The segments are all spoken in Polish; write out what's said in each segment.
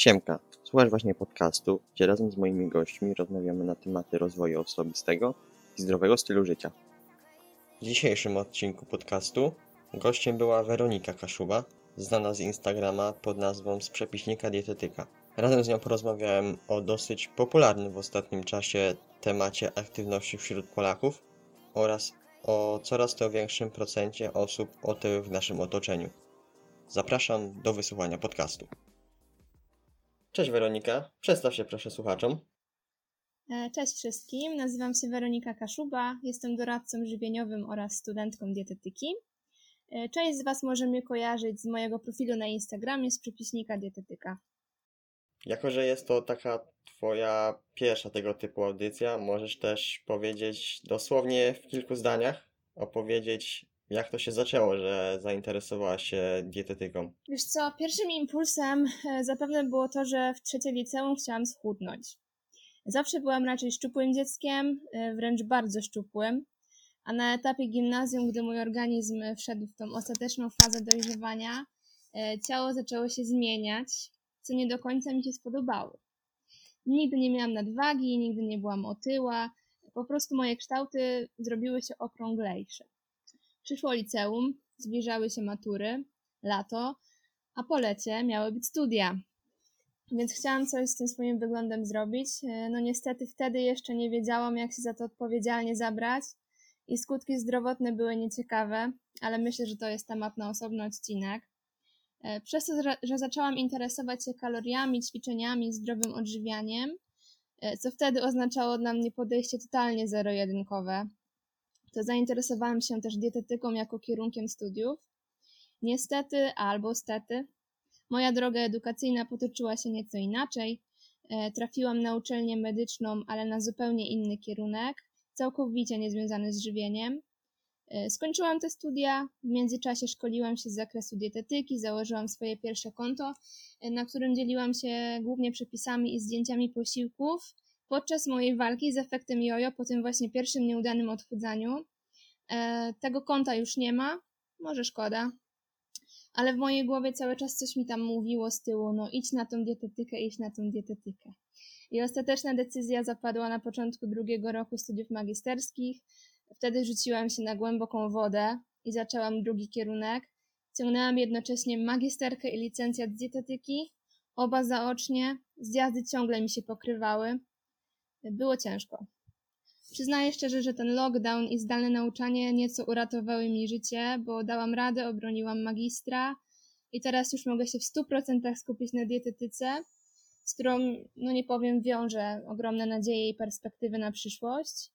Siemka, słuchasz właśnie podcastu, gdzie razem z moimi gośćmi rozmawiamy na tematy rozwoju osobistego i zdrowego stylu życia. W dzisiejszym odcinku podcastu gościem była Weronika Kaszuba, znana z Instagrama pod nazwą z przepiśnika dietetyka. Razem z nią porozmawiałem o dosyć popularnym w ostatnim czasie temacie aktywności wśród Polaków oraz o coraz to większym procencie osób otyłych w naszym otoczeniu. Zapraszam do wysłuchania podcastu. Cześć Weronika, przedstaw się proszę słuchaczom. E, Cześć wszystkim, nazywam się Weronika Kaszuba, jestem doradcą żywieniowym oraz studentką dietetyki. E, Część z Was może mnie kojarzyć z mojego profilu na Instagramie z przepiśnika dietetyka. Jako, że jest to taka Twoja pierwsza tego typu audycja, możesz też powiedzieć dosłownie w kilku zdaniach, opowiedzieć jak to się zaczęło, że zainteresowałaś się dietetyką. Wiesz co, pierwszym impulsem e, zapewne było to, że w trzeciej liceum chciałam schudnąć. Zawsze byłam raczej szczupłym dzieckiem, e, wręcz bardzo szczupłym, a na etapie gimnazjum, gdy mój organizm wszedł w tą ostateczną fazę dojrzewania, e, ciało zaczęło się zmieniać, co nie do końca mi się spodobało. Nigdy nie miałam nadwagi, nigdy nie byłam otyła, po prostu moje kształty zrobiły się okrąglejsze. Przyszło liceum, zbliżały się matury, lato, a po lecie miały być studia. Więc chciałam coś z tym swoim wyglądem zrobić. E, No niestety wtedy jeszcze nie wiedziałam, jak się za to odpowiedzialnie zabrać i skutki zdrowotne były nieciekawe, ale myślę, że to jest temat na osobny odcinek. E, Przez to, że- zaczęłam interesować się kaloriami, ćwiczeniami, zdrowym odżywianiem, e, co wtedy oznaczało dla mnie podejście totalnie zero-jedynkowe, to zainteresowałam się też dietetyką jako kierunkiem studiów. Niestety albo stety, moja droga edukacyjna potoczyła się nieco inaczej. E, Trafiłam na uczelnię medyczną, ale na zupełnie inny kierunek, całkowicie niezwiązany z żywieniem. E, Skończyłam te studia, w międzyczasie szkoliłam się z zakresu dietetyki, założyłam swoje pierwsze konto, e, na którym dzieliłam się głównie przepisami i zdjęciami posiłków podczas mojej walki z efektem jojo po tym właśnie pierwszym nieudanym odchudzaniu. E, tego konta już nie ma, może szkoda, ale w mojej głowie cały czas coś mi tam mówiło z tyłu, no idź na tą dietetykę, idź na tą dietetykę. I ostateczna decyzja zapadła na początku drugiego roku studiów magisterskich. Wtedy rzuciłam się na głęboką wodę i zaczęłam drugi kierunek. Ciągnęłam jednocześnie magisterkę i licencjat z dietetyki, oba zaocznie. Zjazdy ciągle mi się pokrywały. Było ciężko. Przyznaję szczerze, że ten lockdown i zdalne nauczanie nieco uratowały mi życie, bo dałam radę, obroniłam magistra i teraz już mogę się w 100% skupić na dietetyce, z którą, no nie powiem, wiążę ogromne nadzieje i perspektywy na przyszłość.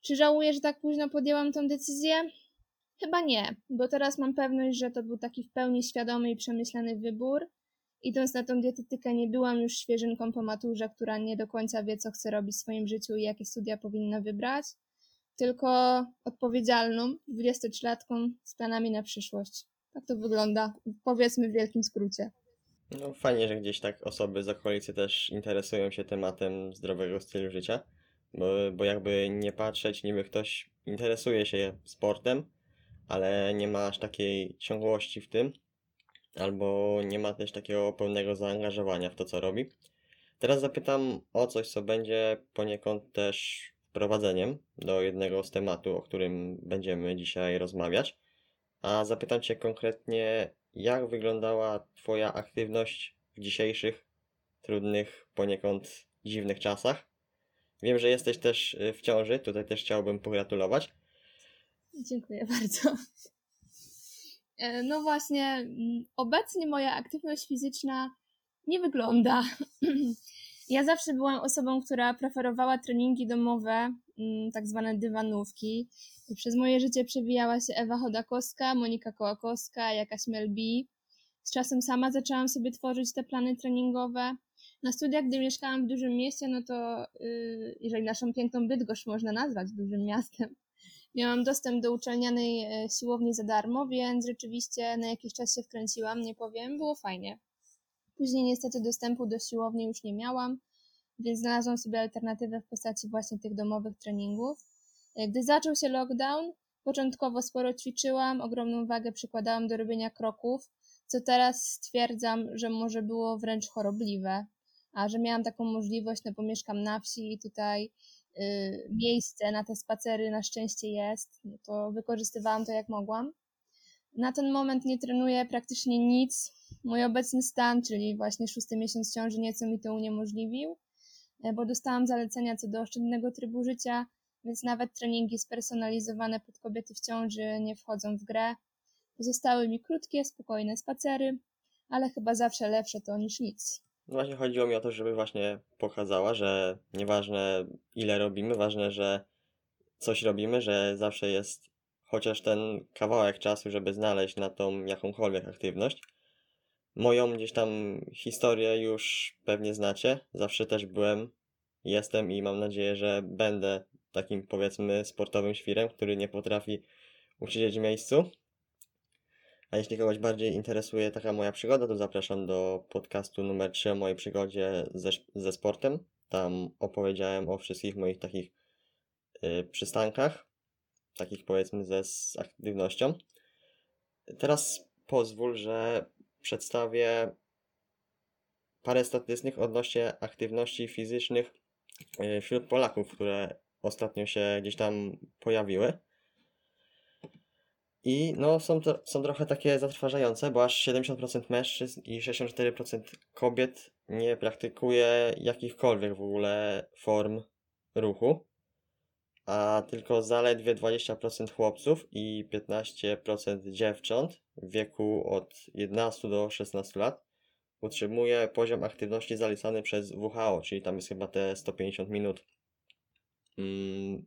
Czy żałuję, że tak późno podjęłam tą decyzję? Chyba nie, bo teraz mam pewność, że to był taki w pełni świadomy i przemyślany wybór. Idąc na tą dietetykę, nie byłam już świeżynką po maturze, która nie do końca wie, co chce robić w swoim życiu i jakie studia powinna wybrać, tylko odpowiedzialną, 23-latką z planami na przyszłość. Tak to wygląda, powiedzmy w wielkim skrócie. No fajnie, że gdzieś tak osoby z okolicy też interesują się tematem zdrowego stylu życia, bo, bo jakby nie patrzeć, niby ktoś interesuje się sportem, ale nie ma aż takiej ciągłości w tym, albo nie ma też takiego pełnego zaangażowania w to, co robi. Teraz zapytam o coś, co będzie poniekąd też wprowadzeniem do jednego z tematów, o którym będziemy dzisiaj rozmawiać. A zapytam Cię konkretnie, jak wyglądała Twoja aktywność w dzisiejszych, trudnych, poniekąd dziwnych czasach? Wiem, że jesteś też y, w ciąży, tutaj też chciałbym pogratulować. Dziękuję bardzo. E, No właśnie, mm, obecnie moja aktywność fizyczna nie wygląda. Ja zawsze byłam osobą, która preferowała treningi domowe, mm, tak zwane dywanówki. Przez moje życie przewijała się Ewa Chodakowska, Monika Kołakowska, jakaś Mel B. Z czasem sama zaczęłam sobie tworzyć te plany treningowe. Na studiach, gdy mieszkałam w dużym mieście, no to yy, jeżeli naszą piękną Bydgoszcz można nazwać dużym miastem, miałam dostęp do uczelnianej e, siłowni za darmo, więc rzeczywiście na jakiś czas się wkręciłam, nie powiem, było fajnie. Później niestety dostępu do siłowni już nie miałam, więc znalazłam sobie alternatywę w postaci właśnie tych domowych treningów. E, Gdy zaczął się lockdown, początkowo sporo ćwiczyłam, ogromną wagę przykładałam do robienia kroków, co teraz stwierdzam, że może było wręcz chorobliwe. A że miałam taką możliwość, no bo mieszkam na wsi i tutaj miejsce na te spacery na szczęście jest, no to wykorzystywałam to jak mogłam. Na ten moment nie trenuję praktycznie nic. Mój obecny stan, czyli właśnie szósty miesiąc ciąży, nieco mi to uniemożliwił, e, bo dostałam zalecenia co do oszczędnego trybu życia, więc nawet treningi spersonalizowane pod kobiety w ciąży nie wchodzą w grę. Pozostały mi krótkie, spokojne spacery, ale chyba zawsze lepsze to niż nic. Właśnie chodziło mi o to, żeby właśnie pokazała, że nieważne ile robimy, ważne, że coś robimy, że zawsze jest chociaż ten kawałek czasu, żeby znaleźć na tą jakąkolwiek aktywność. Moją gdzieś tam historię już pewnie znacie. Zawsze też byłem, jestem i mam nadzieję, że będę takim powiedzmy sportowym świrem, który nie potrafi usiedzieć w miejscu. A jeśli kogoś bardziej interesuje taka moja przygoda, to zapraszam do podcastu numer 3 o mojej przygodzie ze, ze sportem. Tam opowiedziałem o wszystkich moich takich y, przystankach, takich powiedzmy ze z aktywnością. Teraz pozwól, że przedstawię parę statystyk odnośnie aktywności fizycznych y, wśród Polaków, które ostatnio się gdzieś tam pojawiły. I no, są, to, są trochę takie zatrważające, bo aż 70% mężczyzn i 64% kobiet nie praktykuje jakichkolwiek w ogóle form ruchu, a tylko zaledwie 20% chłopców i 15% dziewcząt w wieku od 11 do 16 lat utrzymuje poziom aktywności zalecany przez WHO, czyli tam jest chyba te 150 minut mm,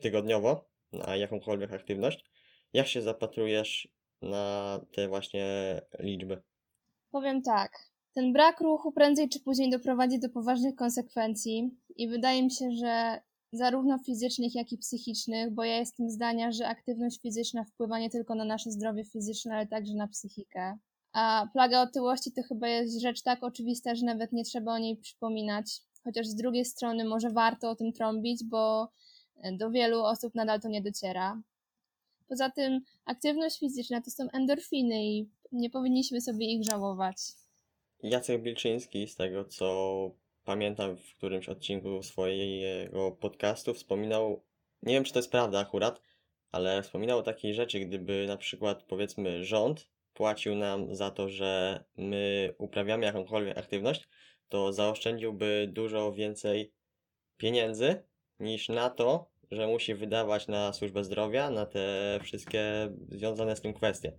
tygodniowo na jakąkolwiek aktywność. Jak się zapatrujesz na te właśnie liczby? Powiem tak. Ten brak ruchu prędzej czy później doprowadzi do poważnych konsekwencji i wydaje mi się, że zarówno fizycznych, jak i psychicznych, bo ja jestem zdania, że aktywność fizyczna wpływa nie tylko na nasze zdrowie fizyczne, ale także na psychikę. A plaga otyłości to chyba jest rzecz tak oczywista, że nawet nie trzeba o niej przypominać. Chociaż z drugiej strony może warto o tym trąbić, bo do wielu osób nadal to nie dociera. Poza tym aktywność fizyczna to są endorfiny i nie powinniśmy sobie ich żałować. Jacek Bilczyński, z tego co pamiętam w którymś odcinku swojego podcastu, wspominał, nie wiem czy to jest prawda akurat, ale wspominał o takiej rzeczy, gdyby na przykład powiedzmy rząd płacił nam za to, że my uprawiamy jakąkolwiek aktywność, to zaoszczędziłby dużo więcej pieniędzy niż na to, że musi wydawać na służbę zdrowia, na te wszystkie związane z tym kwestie.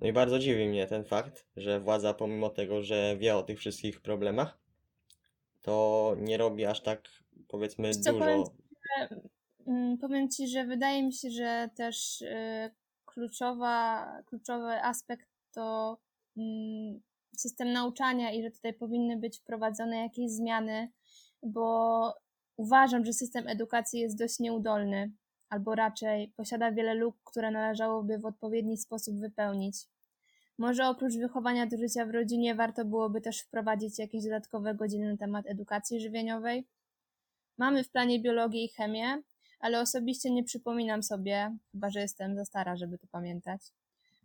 No i bardzo dziwi mnie ten fakt, że władza pomimo tego, że wie o tych wszystkich problemach, to nie robi aż tak powiedzmy co, dużo. powiem Mm, Powiem Ci, że wydaje mi się, że też y, kluczowa, kluczowy aspekt to mm, system nauczania i że tutaj powinny być wprowadzone jakieś zmiany, bo uważam, że system edukacji jest dość nieudolny, albo raczej posiada wiele luk, które należałoby w odpowiedni sposób wypełnić. Może oprócz wychowania do życia w rodzinie warto byłoby też wprowadzić jakieś dodatkowe godziny na temat edukacji żywieniowej. Mamy w planie biologię i chemię, ale osobiście nie przypominam sobie, chyba że jestem za stara, żeby to pamiętać,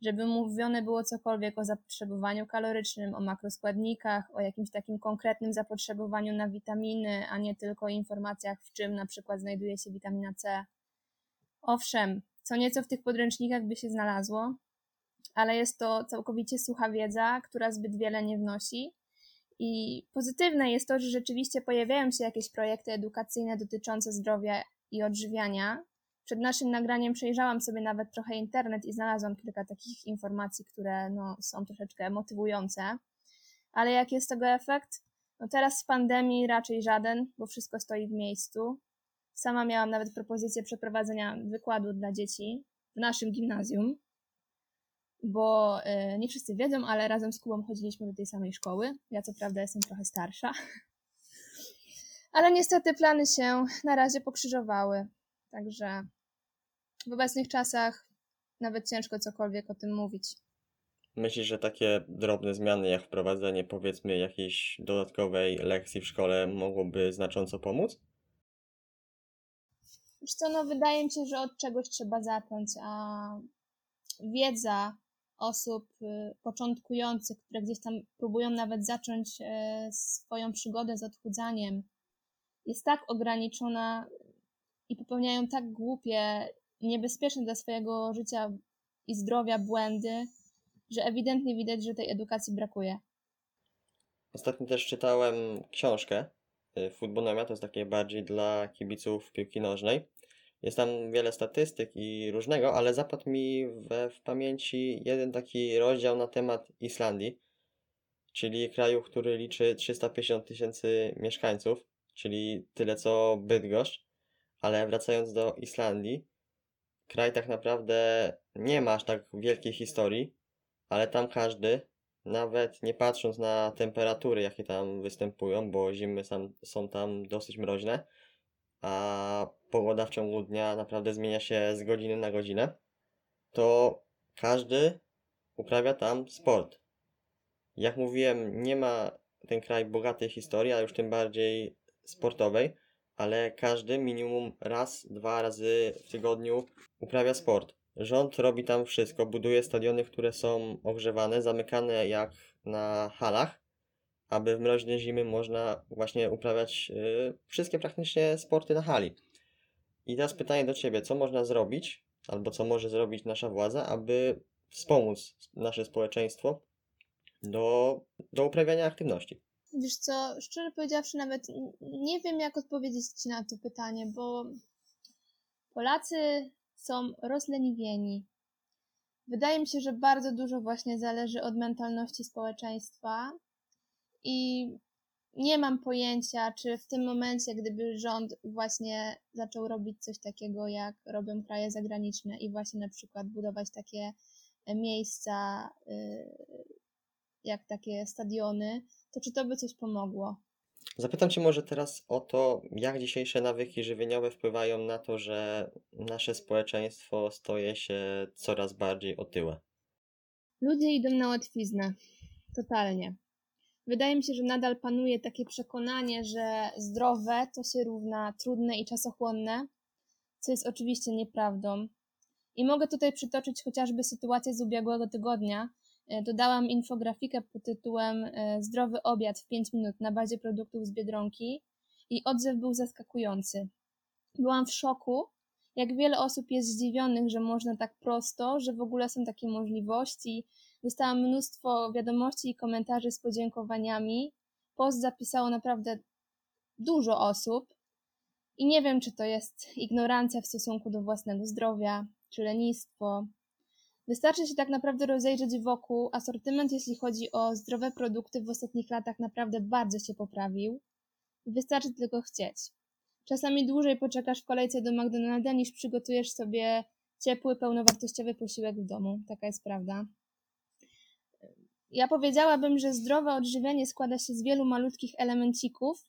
żeby mówione było cokolwiek o zapotrzebowaniu kalorycznym, o makroskładnikach, o jakimś takim konkretnym zapotrzebowaniu na witaminy, a nie tylko o informacjach, w czym na przykład znajduje się witamina C. Owszem, co nieco w tych podręcznikach by się znalazło, ale jest to całkowicie sucha wiedza, która zbyt wiele nie wnosi. I pozytywne jest to, że rzeczywiście pojawiają się jakieś projekty edukacyjne dotyczące zdrowia i odżywiania. Przed naszym nagraniem przejrzałam sobie nawet trochę internet i znalazłam kilka takich informacji, które no, są troszeczkę motywujące. Ale jaki jest tego efekt? No teraz z pandemii raczej żaden, bo wszystko stoi w miejscu. Sama miałam nawet propozycję przeprowadzenia wykładu dla dzieci w naszym gimnazjum, bo y, nie wszyscy wiedzą, ale razem z Kubą chodziliśmy do tej samej szkoły. Ja co prawda jestem trochę starsza. Ale niestety plany się na razie pokrzyżowały. Także w obecnych czasach nawet ciężko cokolwiek o tym mówić. Myślisz, że takie drobne zmiany, jak wprowadzenie powiedzmy jakiejś dodatkowej lekcji w szkole mogłoby znacząco pomóc? Wiesz co, no wydaje mi się, że od czegoś trzeba zacząć, a wiedza osób y, początkujących, które gdzieś tam próbują nawet zacząć e, swoją przygodę z odchudzaniem, jest tak ograniczona i popełniają tak głupie, niebezpieczne dla swojego życia i zdrowia błędy, że ewidentnie widać, że tej edukacji brakuje. Ostatnio też czytałem książkę y, Futbonomia, to jest takie bardziej dla kibiców piłki nożnej. Jest tam wiele statystyk i różnego, ale zapadł mi we, w pamięci jeden taki rozdział na temat Islandii, czyli kraju, który liczy 350 tysięcy mieszkańców, czyli tyle co Bydgoszcz. Ale wracając do Islandii, kraj tak naprawdę nie ma aż tak wielkiej historii, ale tam każdy, nawet nie patrząc na temperatury, jakie tam występują, bo zimy sam, są tam dosyć mroźne, a pogoda w ciągu dnia naprawdę zmienia się z godziny na godzinę, to każdy uprawia tam sport. Jak mówiłem, nie ma ten kraj bogatej historii, a już tym bardziej sportowej, ale każdy minimum raz, dwa razy w tygodniu uprawia sport. Rząd robi tam wszystko, buduje stadiony, które są ogrzewane, zamykane jak na halach, aby w mroźne zimy można właśnie uprawiać y, wszystkie praktycznie sporty na hali. I teraz pytanie do Ciebie, co można zrobić, albo co może zrobić nasza władza, aby wspomóc nasze społeczeństwo do, do uprawiania aktywności? Wiesz co, szczerze powiedziawszy, nawet nie wiem, jak odpowiedzieć Ci na to pytanie, bo Polacy są rozleniwieni. Wydaje mi się, że bardzo dużo właśnie zależy od mentalności społeczeństwa i nie mam pojęcia, czy w tym momencie, gdyby rząd właśnie zaczął robić coś takiego, jak robią kraje zagraniczne i właśnie na przykład budować takie e, miejsca, y, jak takie stadiony, to czy to by coś pomogło? Zapytam Cię może teraz o to, jak dzisiejsze nawyki żywieniowe wpływają na to, że nasze społeczeństwo staje się coraz bardziej otyłe. Ludzie idą na łatwiznę. Totalnie. Wydaje mi się, że nadal panuje takie przekonanie, że zdrowe to się równa trudne i czasochłonne, co jest oczywiście nieprawdą. I mogę tutaj przytoczyć chociażby sytuację z ubiegłego tygodnia. E, Dodałam infografikę pod tytułem e, Zdrowy obiad w 5 minut na bazie produktów z Biedronki i odzew był zaskakujący. Byłam w szoku, jak wiele osób jest zdziwionych, że można tak prosto, że w ogóle są takie możliwości. Dostałam mnóstwo wiadomości i komentarzy z podziękowaniami. Post zapisało naprawdę dużo osób. I nie wiem, czy to jest ignorancja w stosunku do własnego zdrowia, czy lenistwo. Wystarczy się tak naprawdę rozejrzeć wokół. Asortyment, jeśli chodzi o zdrowe produkty, w ostatnich latach naprawdę bardzo się poprawił. Wystarczy tylko chcieć. Czasami dłużej poczekasz w kolejce do McDonalda, niż przygotujesz sobie ciepły, pełnowartościowy posiłek w domu. Taka jest prawda. Ja powiedziałabym, że zdrowe odżywianie składa się z wielu malutkich elemencików,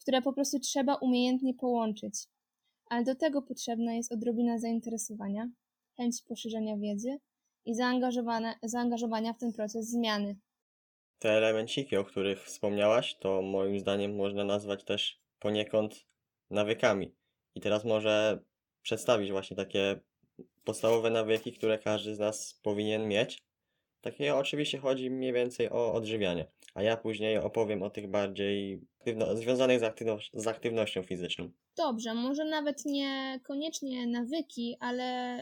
które po prostu trzeba umiejętnie połączyć. Ale do tego potrzebna jest odrobina zainteresowania, chęci poszerzenia wiedzy i zaangażowania w ten proces zmiany. Te elemenciki, o których wspomniałaś, to moim zdaniem można nazwać też poniekąd nawykami. I teraz może przedstawić właśnie takie podstawowe nawyki, które każdy z nas powinien mieć. Takie oczywiście chodzi mniej więcej o odżywianie, a ja później opowiem o tych bardziej aktywno- związanych z, aktywno- z aktywnością fizyczną. Dobrze, może nawet nie koniecznie nawyki, ale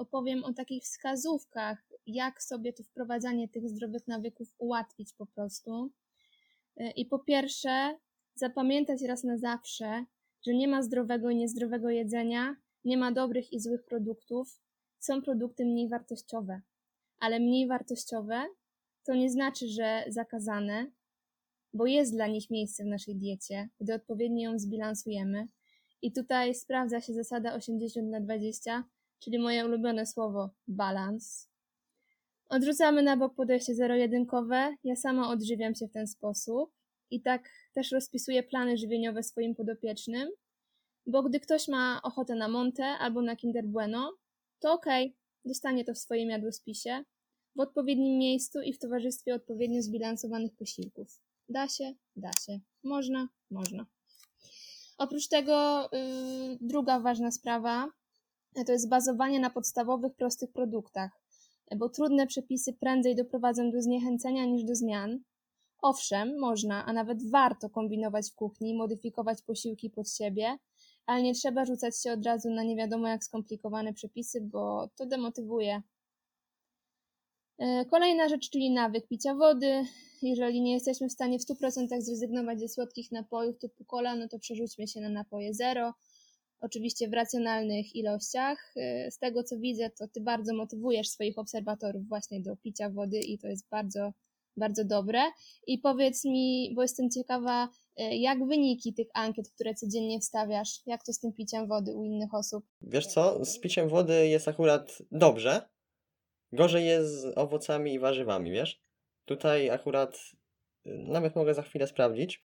opowiem o takich wskazówkach, jak sobie to wprowadzanie tych zdrowych nawyków ułatwić po prostu. Y, I po pierwsze, zapamiętać raz na zawsze, że nie ma zdrowego i niezdrowego jedzenia, nie ma dobrych i złych produktów, są produkty mniej wartościowe. Ale mniej wartościowe to nie znaczy, że zakazane, bo jest dla nich miejsce w naszej diecie, gdy odpowiednio ją zbilansujemy. I tutaj sprawdza się zasada 80 na 20, czyli moje ulubione słowo balans. Odrzucamy na bok podejście zero-jedynkowe. Ja sama odżywiam się w ten sposób i tak też rozpisuję plany żywieniowe swoim podopiecznym, bo gdy ktoś ma ochotę na Monte albo na Kinder Bueno, to okej, dostanie to w swoim jadłospisie, w odpowiednim miejscu i w towarzystwie odpowiednio zbilansowanych posiłków. Da się, da się. Można, można. Oprócz tego yy, druga ważna sprawa to jest bazowanie na podstawowych, prostych produktach. bo trudne przepisy prędzej doprowadzą do zniechęcenia niż do zmian. Owszem, można, a nawet warto kombinować w kuchni, modyfikować posiłki pod siebie, ale nie trzeba rzucać się od razu na nie wiadomo jak skomplikowane przepisy, bo to demotywuje. E, Kolejna rzecz, czyli nawyk picia wody. Jeżeli nie jesteśmy w stanie w 100% zrezygnować ze słodkich napojów typu cola, no to przerzućmy się na napoje zero. Oczywiście w racjonalnych ilościach. E, Z tego co widzę, to ty bardzo motywujesz swoich obserwatorów właśnie do picia wody i to jest bardzo, bardzo dobre. I powiedz mi, bo jestem ciekawa, e, jak wyniki tych ankiet, które codziennie wstawiasz, jak to z tym piciem wody u innych osób? Wiesz co, z piciem wody jest akurat dobrze. Gorzej jest z owocami i warzywami, wiesz? Tutaj akurat y, nawet mogę za chwilę sprawdzić.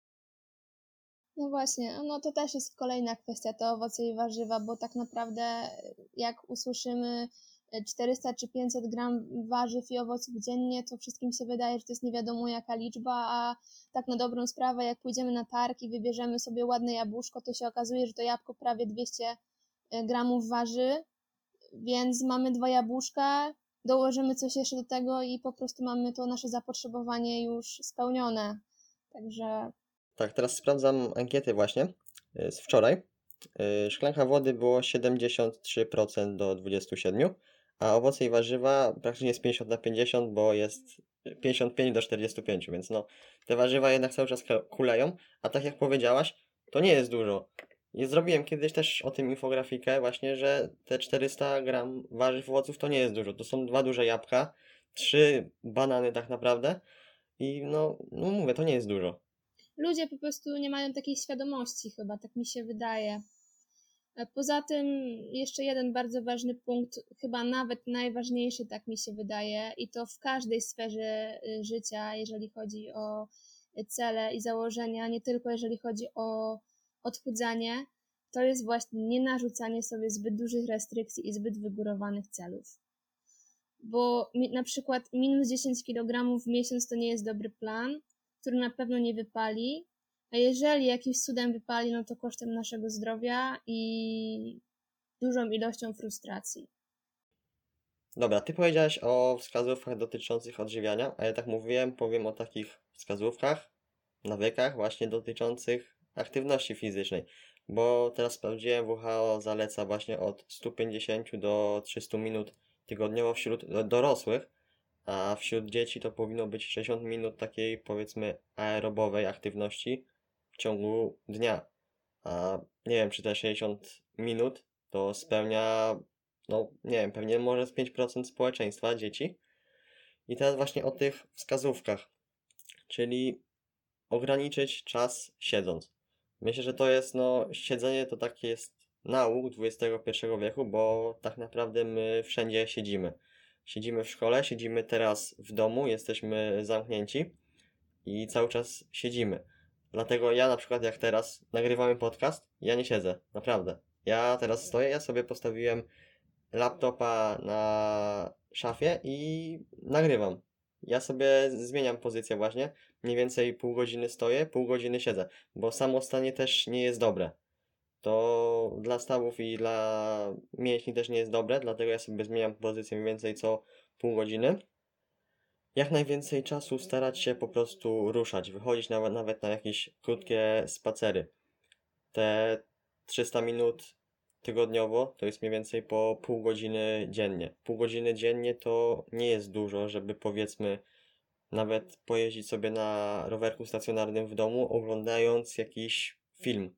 No właśnie, no to też jest kolejna kwestia, to owoce i warzywa, bo tak naprawdę jak usłyszymy e, 400 czy 500 gram warzyw i owoców dziennie, to wszystkim się wydaje, że to jest nie wiadomo jaka liczba, a tak na dobrą sprawę, jak pójdziemy na targ i wybierzemy sobie ładne jabłuszko, to się okazuje, że to jabłko prawie 200 gramów waży, więc mamy dwa jabłuszka, dołożymy coś jeszcze do tego i po prostu mamy to nasze zapotrzebowanie już spełnione. Także Tak, teraz sprawdzam ankiety właśnie y, z wczoraj. Y, Szklanka wody było 73% do 27%, a owoce i warzywa praktycznie jest 50 na 50, bo jest 55 do 45, więc no te warzywa jednak cały czas kuleją, a tak jak powiedziałaś, to nie jest dużo. I zrobiłem kiedyś też o tym infografikę właśnie, że te 400 gram warzyw, owoców to nie jest dużo. To są dwa duże jabłka, trzy banany tak naprawdę i no, no mówię, to nie jest dużo. Ludzie po prostu nie mają takiej świadomości, chyba tak mi się wydaje. E, Poza tym, jeszcze jeden bardzo ważny punkt, chyba nawet najważniejszy, tak mi się wydaje, i to w każdej sferze y, życia, jeżeli chodzi o cele i założenia, nie tylko jeżeli chodzi o odchudzanie, to jest właśnie nie narzucanie sobie zbyt dużych restrykcji i zbyt wygórowanych celów. Bo na przykład minus 10 kg w miesiąc to nie jest dobry plan, który na pewno nie wypali, a jeżeli jakimś cudem wypali, no to kosztem naszego zdrowia i dużą ilością frustracji. Dobra, ty powiedziałeś o wskazówkach dotyczących odżywiania, a ja tak mówiłem, powiem o takich wskazówkach, nawykach właśnie dotyczących aktywności fizycznej, bo teraz sprawdziłem, WHO zaleca właśnie od 150 do 300 minut tygodniowo wśród do- dorosłych, a wśród dzieci to powinno być 60 minut takiej powiedzmy aerobowej aktywności w ciągu dnia. A nie wiem, czy te 60 minut to spełnia no nie wiem, pewnie może z 5% społeczeństwa dzieci. I teraz właśnie o tych wskazówkach, czyli ograniczyć czas siedząc. Myślę, że to jest, no, siedzenie to taki jest nauk XXI wieku, bo tak naprawdę my wszędzie siedzimy. Siedzimy w szkole, siedzimy teraz w domu, jesteśmy zamknięci i cały czas siedzimy. Dlatego ja na przykład jak teraz nagrywamy podcast, ja nie siedzę, naprawdę. Ja teraz stoję, ja sobie postawiłem laptopa na szafie i nagrywam. Ja sobie zmieniam pozycję właśnie. Mniej więcej pół godziny stoję, pół godziny siedzę, bo samo stanie też nie jest dobre. To dla stawów i dla mięśni też nie jest dobre, dlatego ja sobie zmieniam pozycję mniej więcej co pół godziny. Jak najwięcej czasu starać się po prostu ruszać, wychodzić nawet, nawet na jakieś krótkie spacery. Te 300 minut tygodniowo to jest mniej więcej po pół godziny dziennie. Pół godziny dziennie to nie jest dużo, żeby powiedzmy nawet pojeździć sobie na rowerku stacjonarnym w domu, oglądając jakiś film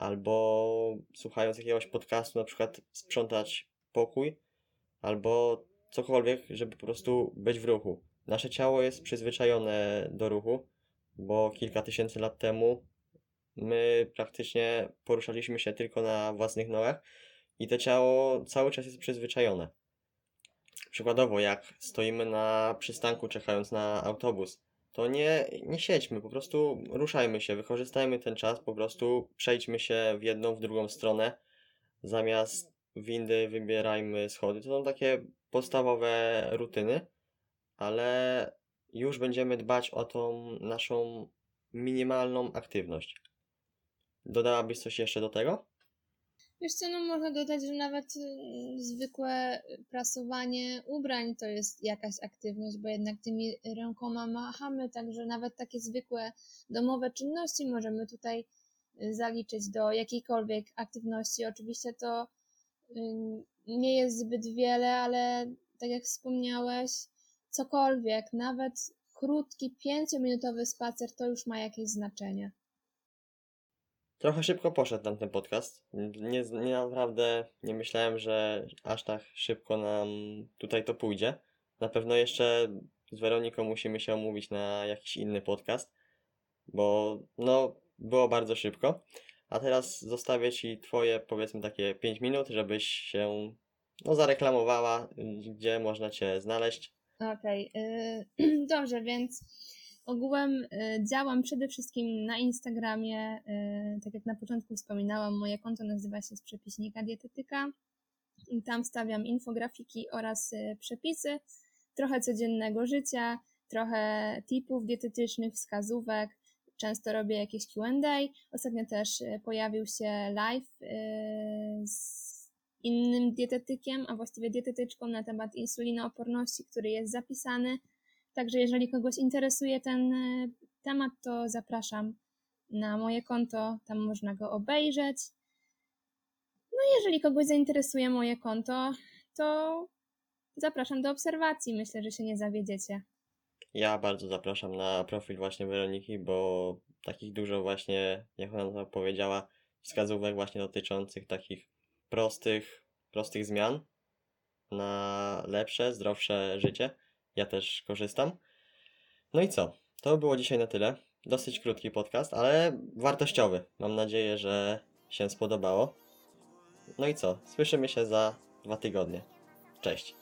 albo słuchając jakiegoś podcastu, na przykład sprzątać pokój albo cokolwiek, żeby po prostu być w ruchu. Nasze ciało jest przyzwyczajone do ruchu, bo kilka tysięcy lat temu my praktycznie poruszaliśmy się tylko na własnych nogach i to ciało cały czas jest przyzwyczajone. Przykładowo, jak stoimy na przystanku czekając na autobus, to nie, nie siedźmy, po prostu ruszajmy się, wykorzystajmy ten czas, po prostu przejdźmy się w jedną, w drugą stronę, zamiast windy wybierajmy schody. To są takie podstawowe rutyny, ale już będziemy dbać o tą naszą minimalną aktywność. Dodałabyś coś jeszcze do tego? Wiesz co, no można dodać, że nawet y, zwykłe prasowanie ubrań to jest jakaś aktywność, bo jednak tymi rękoma machamy, także nawet takie zwykłe domowe czynności możemy tutaj y, zaliczyć do jakiejkolwiek aktywności. Oczywiście to y, nie jest zbyt wiele, ale tak jak wspomniałeś, cokolwiek, nawet krótki, pięciominutowy spacer to już ma jakieś znaczenie. Trochę szybko poszedł nam ten podcast. Nie, nie naprawdę nie myślałem, że aż tak szybko nam tutaj to pójdzie. Na pewno jeszcze z Weroniką musimy się omówić na jakiś inny podcast, bo no było bardzo szybko. A teraz zostawię Ci Twoje powiedzmy takie 5 minut, żebyś się no, zareklamowała, gdzie można Cię znaleźć. Okej, y, dobrze, więc ogółem y, działam przede wszystkim na Instagramie. y, Tak jak na początku wspominałam, moje konto nazywa się z przepiśnika dietetyka. Tam stawiam infografiki oraz y, przepisy, trochę codziennego życia, trochę tipów dietetycznych, wskazówek. Często robię jakieś Q&A. Ostatnio też pojawił się live z innym dietetykiem, a właściwie dietetyczką na temat insulinooporności, który jest zapisany. Także jeżeli kogoś interesuje ten e, temat, to zapraszam na moje konto, tam można go obejrzeć. No jeżeli kogoś zainteresuje moje konto, to zapraszam do obserwacji. Myślę, że się nie zawiedziecie. Ja bardzo zapraszam na profil właśnie Weroniki, bo takich dużo właśnie, jak ona powiedziała, wskazówek właśnie dotyczących takich prostych, prostych zmian na lepsze, zdrowsze życie. Ja też korzystam. No i co? To było dzisiaj na tyle. Dosyć krótki podcast, ale wartościowy. Mam nadzieję, że się spodobało. No i co? Słyszymy się za dwa tygodnie. Cześć.